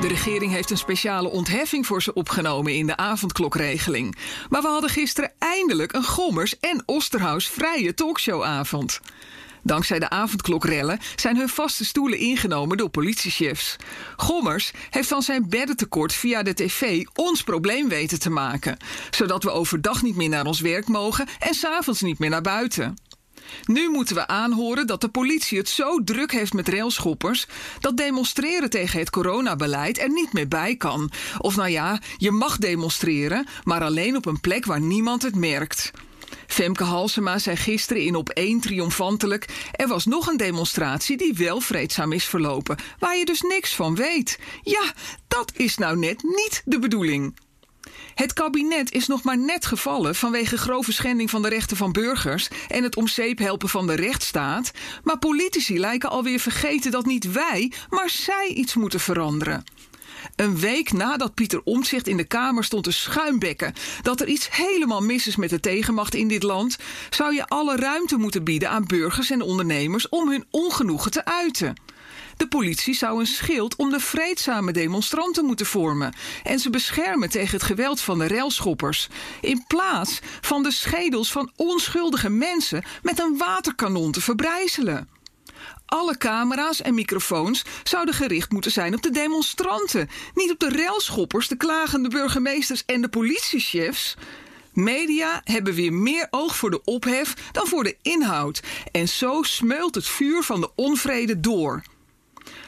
De regering heeft een speciale ontheffing voor ze opgenomen in de avondklokregeling. Maar we hadden gisteren eindelijk een Gommers en Osterhaus vrije talkshowavond. Dankzij de avondklokrellen zijn hun vaste stoelen ingenomen door politiechefs. Gommers heeft van zijn beddentekort via de tv ons probleem weten te maken. Zodat we overdag niet meer naar ons werk mogen en s'avonds niet meer naar buiten. Nu moeten we aanhoren dat de politie het zo druk heeft met railschoppers dat demonstreren tegen het coronabeleid er niet meer bij kan. Of nou ja, je mag demonstreren, maar alleen op een plek waar niemand het merkt. Femke Halsema zei gisteren in op één triomfantelijk: er was nog een demonstratie die wel vreedzaam is verlopen, waar je dus niks van weet. Ja, dat is nou net niet de bedoeling. Het kabinet is nog maar net gevallen vanwege grove schending van de rechten van burgers en het om zeep helpen van de rechtsstaat. Maar politici lijken alweer vergeten dat niet wij, maar zij iets moeten veranderen. Een week nadat Pieter Omtzigt in de Kamer stond te schuimbekken dat er iets helemaal mis is met de tegenmacht in dit land, zou je alle ruimte moeten bieden aan burgers en ondernemers om hun ongenoegen te uiten. De politie zou een schild om de vreedzame demonstranten moeten vormen en ze beschermen tegen het geweld van de railschoppers, in plaats van de schedels van onschuldige mensen met een waterkanon te verbrijzelen. Alle camera's en microfoons zouden gericht moeten zijn op de demonstranten, niet op de railschoppers, de klagende burgemeesters en de politiechefs. Media hebben weer meer oog voor de ophef dan voor de inhoud. En zo smeult het vuur van de onvrede door.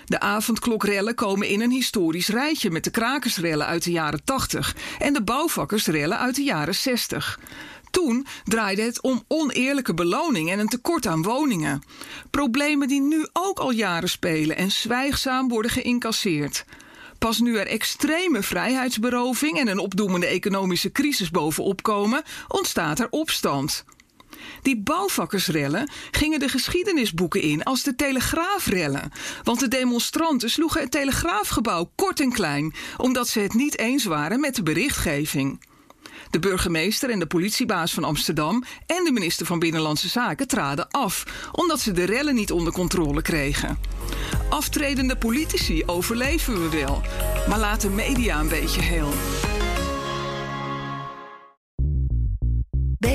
De avondklokrellen komen in een historisch rijtje met de krakersrellen uit de jaren 80 en de bouwvakkersrellen uit de jaren 60. Toen draaide het om oneerlijke beloning en een tekort aan woningen. Problemen die nu ook al jaren spelen en zwijgzaam worden geïncasseerd. Pas nu er extreme vrijheidsberoving en een opdoemende economische crisis bovenop komen, ontstaat er opstand. Die bouwvakkersrellen gingen de geschiedenisboeken in als de telegraafrellen. Want de demonstranten sloegen het telegraafgebouw kort en klein, omdat ze het niet eens waren met de berichtgeving. De burgemeester en de politiebaas van Amsterdam en de minister van Binnenlandse Zaken traden af, omdat ze de rellen niet onder controle kregen. Aftredende politici overleven we wel, maar laat de media een beetje heel.